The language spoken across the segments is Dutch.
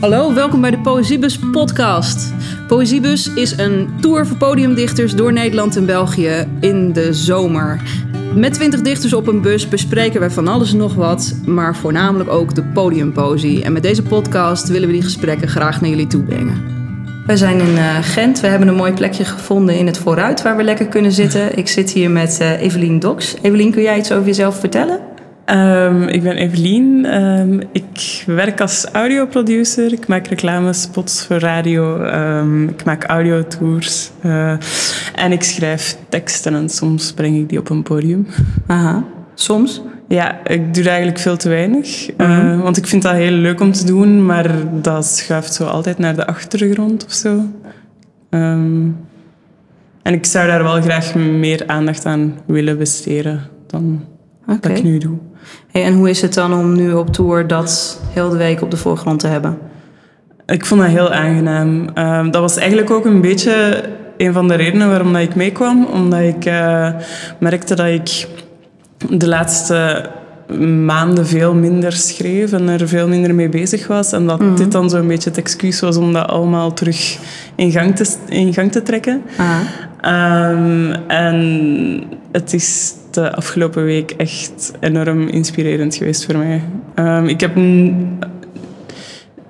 Hallo, welkom bij de Poëziebus podcast. Poëziebus is een tour voor podiumdichters door Nederland en België in de zomer. Met 20 dichters op een bus bespreken we van alles en nog wat, maar voornamelijk ook de podiumpoëzie. En met deze podcast willen we die gesprekken graag naar jullie toe brengen. We zijn in uh, Gent. We hebben een mooi plekje gevonden in het vooruit waar we lekker kunnen zitten. Ik zit hier met uh, Evelien Doks. Evelien, kun jij iets over jezelf vertellen? Um, ik ben Evelien. Um, ik werk als audioproducer. Ik maak reclamespots voor radio. Um, ik maak audiotours. Uh, en ik schrijf teksten en soms breng ik die op een podium. Aha. Soms? Ja, ik doe eigenlijk veel te weinig. Mm -hmm. uh, want ik vind dat heel leuk om te doen, maar dat schuift zo altijd naar de achtergrond of zo. en ik zou daar wel graag meer aandacht aan willen besteden dan okay. wat ik nu doe. Hey, en hoe is het dan om nu op tour dat heel de week op de voorgrond te hebben? Ik vond dat heel aangenaam. Uh, dat was eigenlijk ook een beetje een van de redenen waarom dat ik meekwam. Omdat ik uh, merkte dat ik de laatste maanden veel minder schreef en er veel minder mee bezig was. En dat mm -hmm. dit dan zo'n beetje het excuus was om dat allemaal terug in gang te, in gang te trekken. Um, en het is de afgelopen week echt enorm inspirerend geweest voor mij. Um, ik heb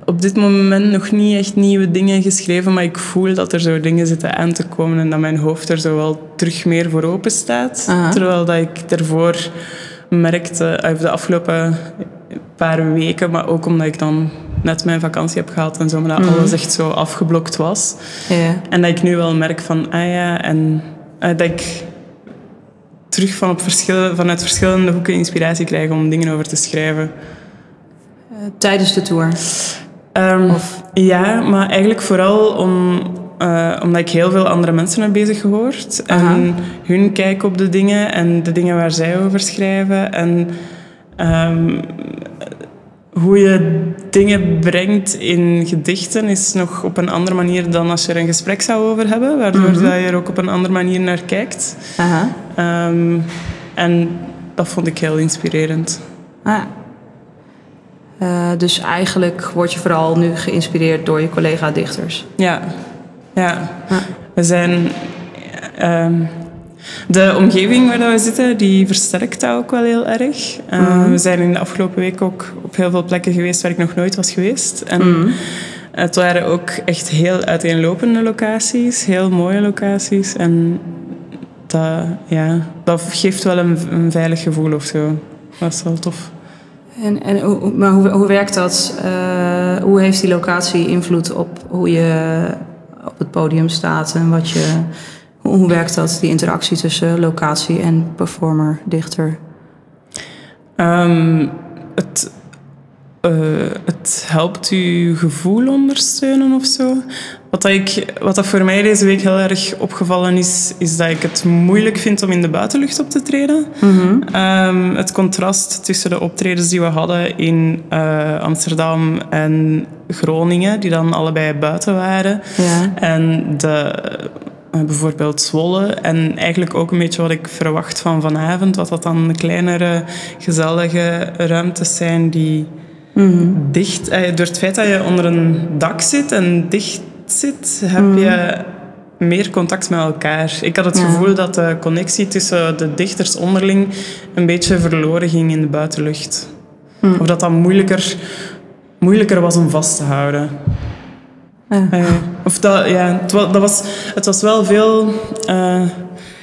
op dit moment nog niet echt nieuwe dingen geschreven, maar ik voel dat er zo dingen zitten aan te komen en dat mijn hoofd er zo wel terug meer voor open staat. Aha. Terwijl dat ik daarvoor merkte, de afgelopen paar weken, maar ook omdat ik dan net mijn vakantie heb gehad en zo, maar dat mm. alles echt zo afgeblokt was. En dat ik nu wel merk van, ah ja, en uh, dat ik terug van op verschillen, vanuit verschillende hoeken inspiratie krijg om dingen over te schrijven. Uh, tijdens de tour? Um, ja, maar eigenlijk vooral om, uh, omdat ik heel veel andere mensen heb bezig gehoord. Aha. En hun kijk op de dingen en de dingen waar zij over schrijven. En um, hoe je dingen brengt in gedichten is nog op een andere manier dan als je er een gesprek zou over hebben, waardoor mm -hmm. dat je er ook op een andere manier naar kijkt. Aha. Um, en dat vond ik heel inspirerend. Ah. Uh, dus eigenlijk word je vooral nu geïnspireerd door je collega-dichters. Ja, ja. Ah. We zijn. Um, de omgeving waar we zitten, die versterkt dat ook wel heel erg. Uh, mm. We zijn in de afgelopen week ook op heel veel plekken geweest waar ik nog nooit was geweest. En mm. het waren ook echt heel uiteenlopende locaties, heel mooie locaties. En dat, ja, dat geeft wel een, een veilig gevoel of zo. Dat is wel tof. En, en, maar hoe, hoe werkt dat? Uh, hoe heeft die locatie invloed op hoe je op het podium staat en wat je hoe werkt dat, die interactie tussen locatie en performer, dichter? Um, het, uh, het helpt je gevoel ondersteunen of zo. Wat, dat ik, wat dat voor mij deze week heel erg opgevallen is, is dat ik het moeilijk vind om in de buitenlucht op te treden. Mm -hmm. um, het contrast tussen de optredens die we hadden in uh, Amsterdam en Groningen, die dan allebei buiten waren, ja. en de bijvoorbeeld Zwolle. En eigenlijk ook een beetje wat ik verwacht van vanavond. Wat dat dan kleinere, gezellige ruimtes zijn die mm -hmm. dicht... Uh, door het feit dat je onder een dak zit en dicht zit, heb mm -hmm. je meer contact met elkaar. Ik had het ja. gevoel dat de connectie tussen de dichters onderling een beetje verloren ging in de buitenlucht. Mm. Of dat dat moeilijker, moeilijker was om vast te houden. Uh, of dat, ja, het was, dat was, het was wel veel... Uh,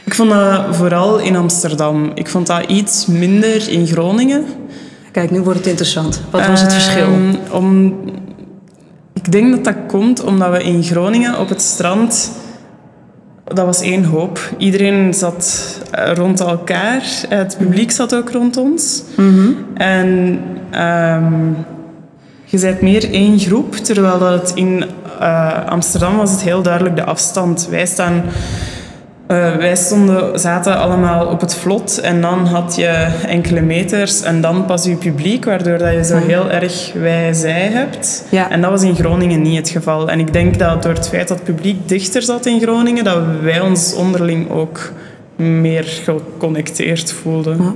ik vond dat vooral in Amsterdam. Ik vond dat iets minder in Groningen. Kijk, nu wordt het interessant. Wat was het uh, verschil? Om, ik denk dat dat komt omdat we in Groningen op het strand... Dat was één hoop. Iedereen zat rond elkaar. Het publiek zat ook rond ons. -hmm. En... Um, je bent meer één groep, terwijl dat het in uh, Amsterdam was het heel duidelijk de afstand. Wij, staan, uh, wij stonden, zaten allemaal op het vlot en dan had je enkele meters en dan pas je publiek, waardoor dat je zo heel erg wij-zij hebt. Ja. En dat was in Groningen niet het geval. En ik denk dat door het feit dat het publiek dichter zat in Groningen, dat wij ons onderling ook meer geconnecteerd voelden. Ja.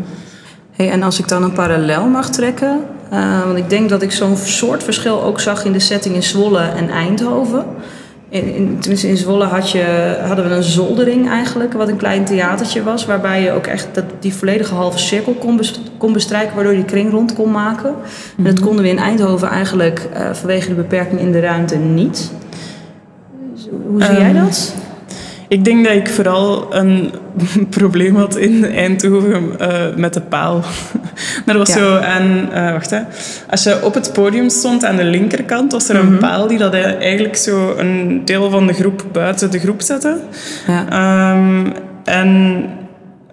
Hey, en als ik dan een parallel mag trekken, Uh, want ik denk dat ik zo'n soort verschil ook zag in de setting in Zwolle en Eindhoven. In, in, tenminste, in Zwolle had je, hadden we een zoldering eigenlijk, wat een klein theatertje was. Waarbij je ook echt dat, die volledige halve cirkel kon, kon bestrijken, waardoor je die kring rond kon maken. En dat mhm. konden we in Eindhoven eigenlijk uh, vanwege de beperking in de ruimte niet. Hoe zie jij ehm, dat? Ik denk dat ik vooral een probleem had in Eindhoven uh, met de paal. er was zo een... Uh, wacht, hè. Als je op het podium stond aan de linkerkant, was er een mhm. paal die dat eigenlijk zo een deel van de groep buiten de groep zette. Ja. Um, en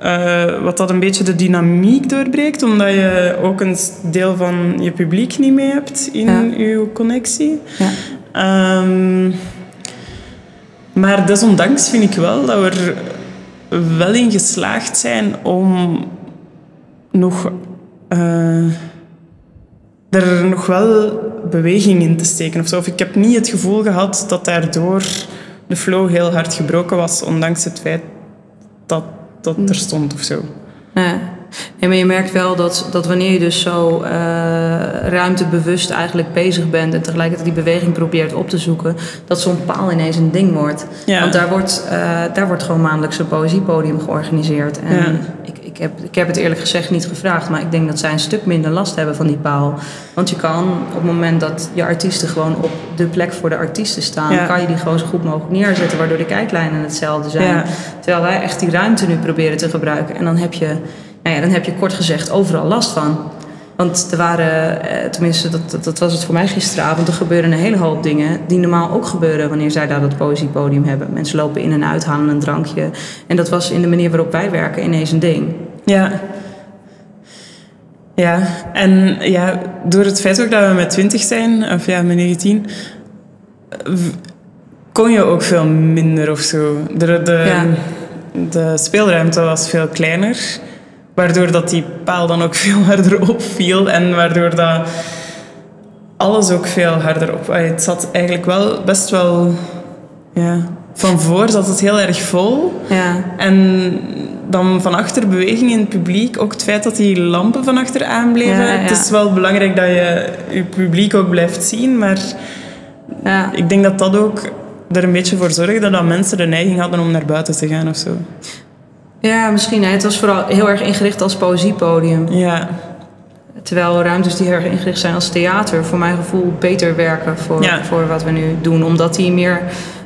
uh, wat dat een beetje de dynamiek doorbreekt, omdat je ook een deel van je publiek niet mee hebt in ja. je connectie. Ja. Um, maar desondanks vind ik wel dat we er wel in geslaagd zijn om nog... Uh, er nog wel beweging in te steken of zo. Of ik heb niet het gevoel gehad dat daardoor de flow heel hard gebroken was, ondanks het feit dat dat er stond of zo. Nee, maar je merkt wel dat, dat wanneer je dus zo uh, ruimtebewust eigenlijk bezig bent en tegelijkertijd die beweging probeert op te zoeken, dat zo'n paal ineens een ding wordt. Want daar wordt, uh, daar wordt gewoon maandelijks een poëziepodium georganiseerd. En ja. ik, ik, heb, ik heb het eerlijk gezegd niet gevraagd, maar ik denk dat zij een stuk minder last hebben van die paal. Want je kan op het moment dat je artiesten gewoon op de plek voor de artiesten staan, kan je die gewoon zo goed mogelijk neerzetten, waardoor de kijklijnen hetzelfde zijn. Terwijl wij echt die ruimte nu proberen te gebruiken. En dan heb je nou ja, dan heb je kort gezegd overal last van. Want er waren, eh, tenminste, dat, dat, was het voor mij gisteravond, er gebeuren een hele hoop dingen die normaal ook gebeuren wanneer zij daar dat poëziepodium hebben. Mensen lopen in en uit, halen een drankje. En dat was in de manier waarop wij werken ineens een ding. Ja. Ja, en ja, door het feit ook dat we met 20 zijn, of ja, met 19, kon je ook veel minder of zo. De, de, de speelruimte was veel kleiner. Waardoor dat die paal dan ook veel harder opviel en waardoor dat alles ook veel harder op... Het zat eigenlijk wel best wel... Ja, van voor zat het heel erg vol. Ja. En dan van achter beweging in het publiek. Ook het feit dat die lampen van achter aanbleven. Ja, Het is wel belangrijk dat je je publiek ook blijft zien. Maar ja. ik denk dat dat ook er een beetje voor zorgde dat mensen de neiging hadden om naar buiten te gaan of zo. Ja, misschien. Het was vooral heel erg ingericht als poëziepodium. Ja. Terwijl ruimtes die heel erg ingericht zijn als theater, voor mijn gevoel beter werken voor, voor wat we nu doen. Omdat, die meer,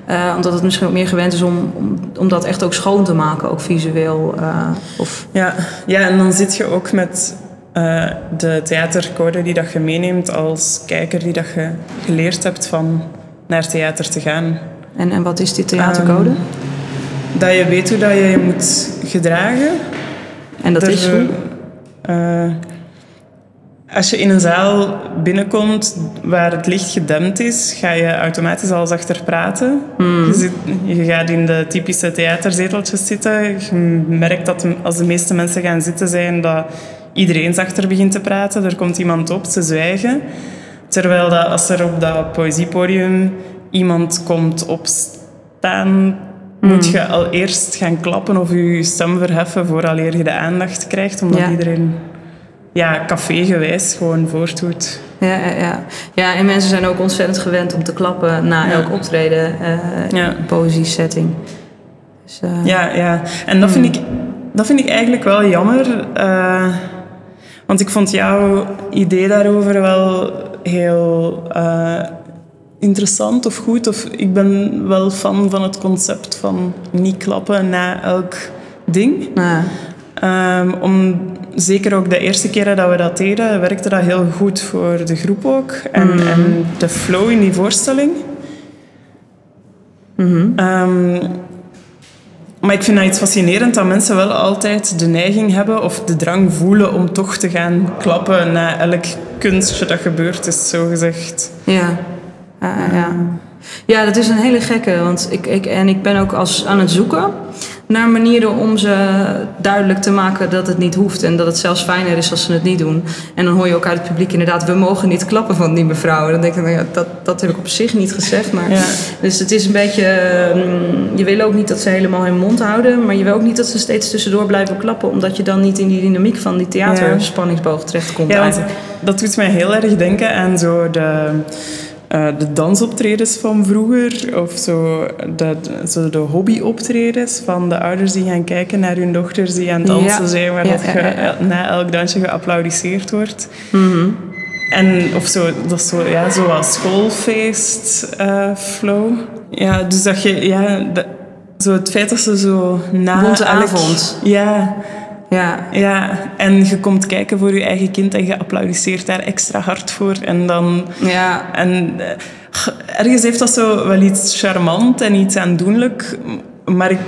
uh, omdat het misschien ook meer gewend is om, om, om dat echt ook schoon te maken, ook visueel. Uh, of... ja. ja, en dan zit je ook met uh, de theatercode die dat je meeneemt als kijker, die dat je geleerd hebt van naar theater te gaan. En, en wat is die theatercode? Um, dat je weet hoe dat je je moet gedragen. En dat is hoe? Uh, als je in een zaal binnenkomt waar het licht gedempt is, ga je automatisch alles achter praten. Hmm. Je, zit, je, gaat in de typische theaterzeteltjes zitten. Je merkt dat als de meeste mensen gaan zitten zijn, dat iedereen achter begint te praten. Er komt iemand op, ze zwijgen. Terwijl dat als er op dat poëziepodium iemand komt opstaan, moet hmm. je al eerst gaan klappen of je stem verheffen vooraleer je de aandacht krijgt. Omdat iedereen ja, cafégewijs gewoon voortdoet. Ja, ja, ja. ja, en mensen zijn ook ontzettend gewend om te klappen na elk optreden, uh, ja. poëzie-setting. Dus, uh, ja, ja, en dat, vind hmm. ik, dat vind ik eigenlijk wel jammer. Uh, want ik vond jouw idee daarover wel heel interessant of goed. Of ik ben wel fan van het concept van niet klappen na elk ding. Ja. Um, om, zeker ook de eerste keren dat we dat deden, werkte dat heel goed voor de groep ook. En, mm en de flow in die voorstelling. Mm -hmm. um, maar ik vind dat iets fascinerend dat mensen wel altijd de neiging hebben of de drang voelen om toch te gaan klappen na elk kunstje dat gebeurd is, zo gezegd. Ja ja. ja, dat is een hele gekke. Want ik, ik, en ik ben ook als, aan het zoeken naar manieren om ze duidelijk te maken dat het niet hoeft. En dat het zelfs fijner is als ze het niet doen. En dan hoor je ook uit het publiek inderdaad, we mogen niet klappen van die mevrouw. En dan denk ik, nou ja, dat, dat heb ik op zich niet gezegd. Maar, Ja. Dus het is een beetje, mm, je wil ook niet dat ze helemaal hun mond houden. Maar je wil ook niet dat ze steeds tussendoor blijven klappen. Omdat je dan niet in die dynamiek van die theaterspanningsboog terechtkomt Ja, want eigenlijk. dat doet mij heel erg denken aan zo de, eh, de dansoptredens van vroeger. Of zo de, zo de hobbyoptredens van de ouders die gaan kijken naar hun dochters die aan het dansen Ja. zijn. Waar Ja, dat ja, ge- ja, ja. na elk dansje geapplaudisseerd wordt. Mhm. En of zo, dat is zo, ja, zo wat schoolfeest eh, flow. Ja, dus dat je, ja, dat- zo het feit dat ze zo na Bonte elk- avond. Ja, Ja, ja, en je komt kijken voor je eigen kind en je applaudisseert daar extra hard voor. En dan... ja, En eh, ergens heeft dat zo wel iets charmant en iets aandoenlijk. Maar ik,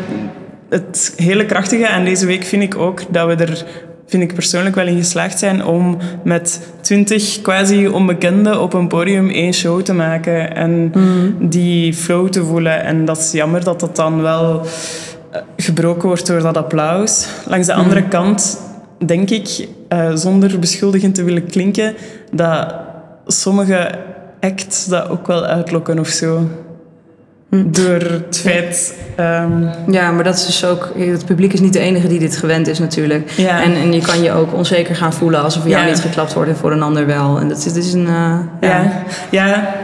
het hele krachtige aan deze week vind ik ook dat we er, vind ik persoonlijk wel in geslaagd zijn om met twintig quasi onbekenden op een podium één show te maken en die flow te voelen. En dat is jammer dat dat dan wel gebroken wordt door dat applaus. Langs de andere kant denk ik, eh, zonder beschuldigend te willen klinken, dat sommige acts dat ook wel uitlokken of zo. Door het feit... ehm, Ja, maar dat is dus ook. Het publiek is niet de enige die dit gewend is, natuurlijk. Ja. En, en je kan je ook onzeker gaan voelen als voor jou Ja. niet geklapt wordt en voor een ander wel. En dat is, is een. eh, ja. ja. ja.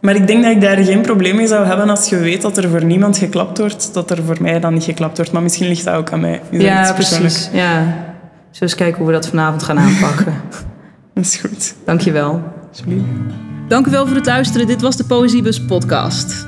Maar ik denk dat ik daar geen probleem mee zou hebben als je weet dat er voor niemand geklapt wordt, dat er voor mij dan niet geklapt wordt. Maar misschien ligt dat ook aan mij. Is Ja, precies. Ja. Zullen we eens kijken hoe we dat vanavond gaan aanpakken. Dat is goed. Dankjewel. Alsjeblieft. Dank u wel voor het luisteren. Dit was de Poëziebus podcast.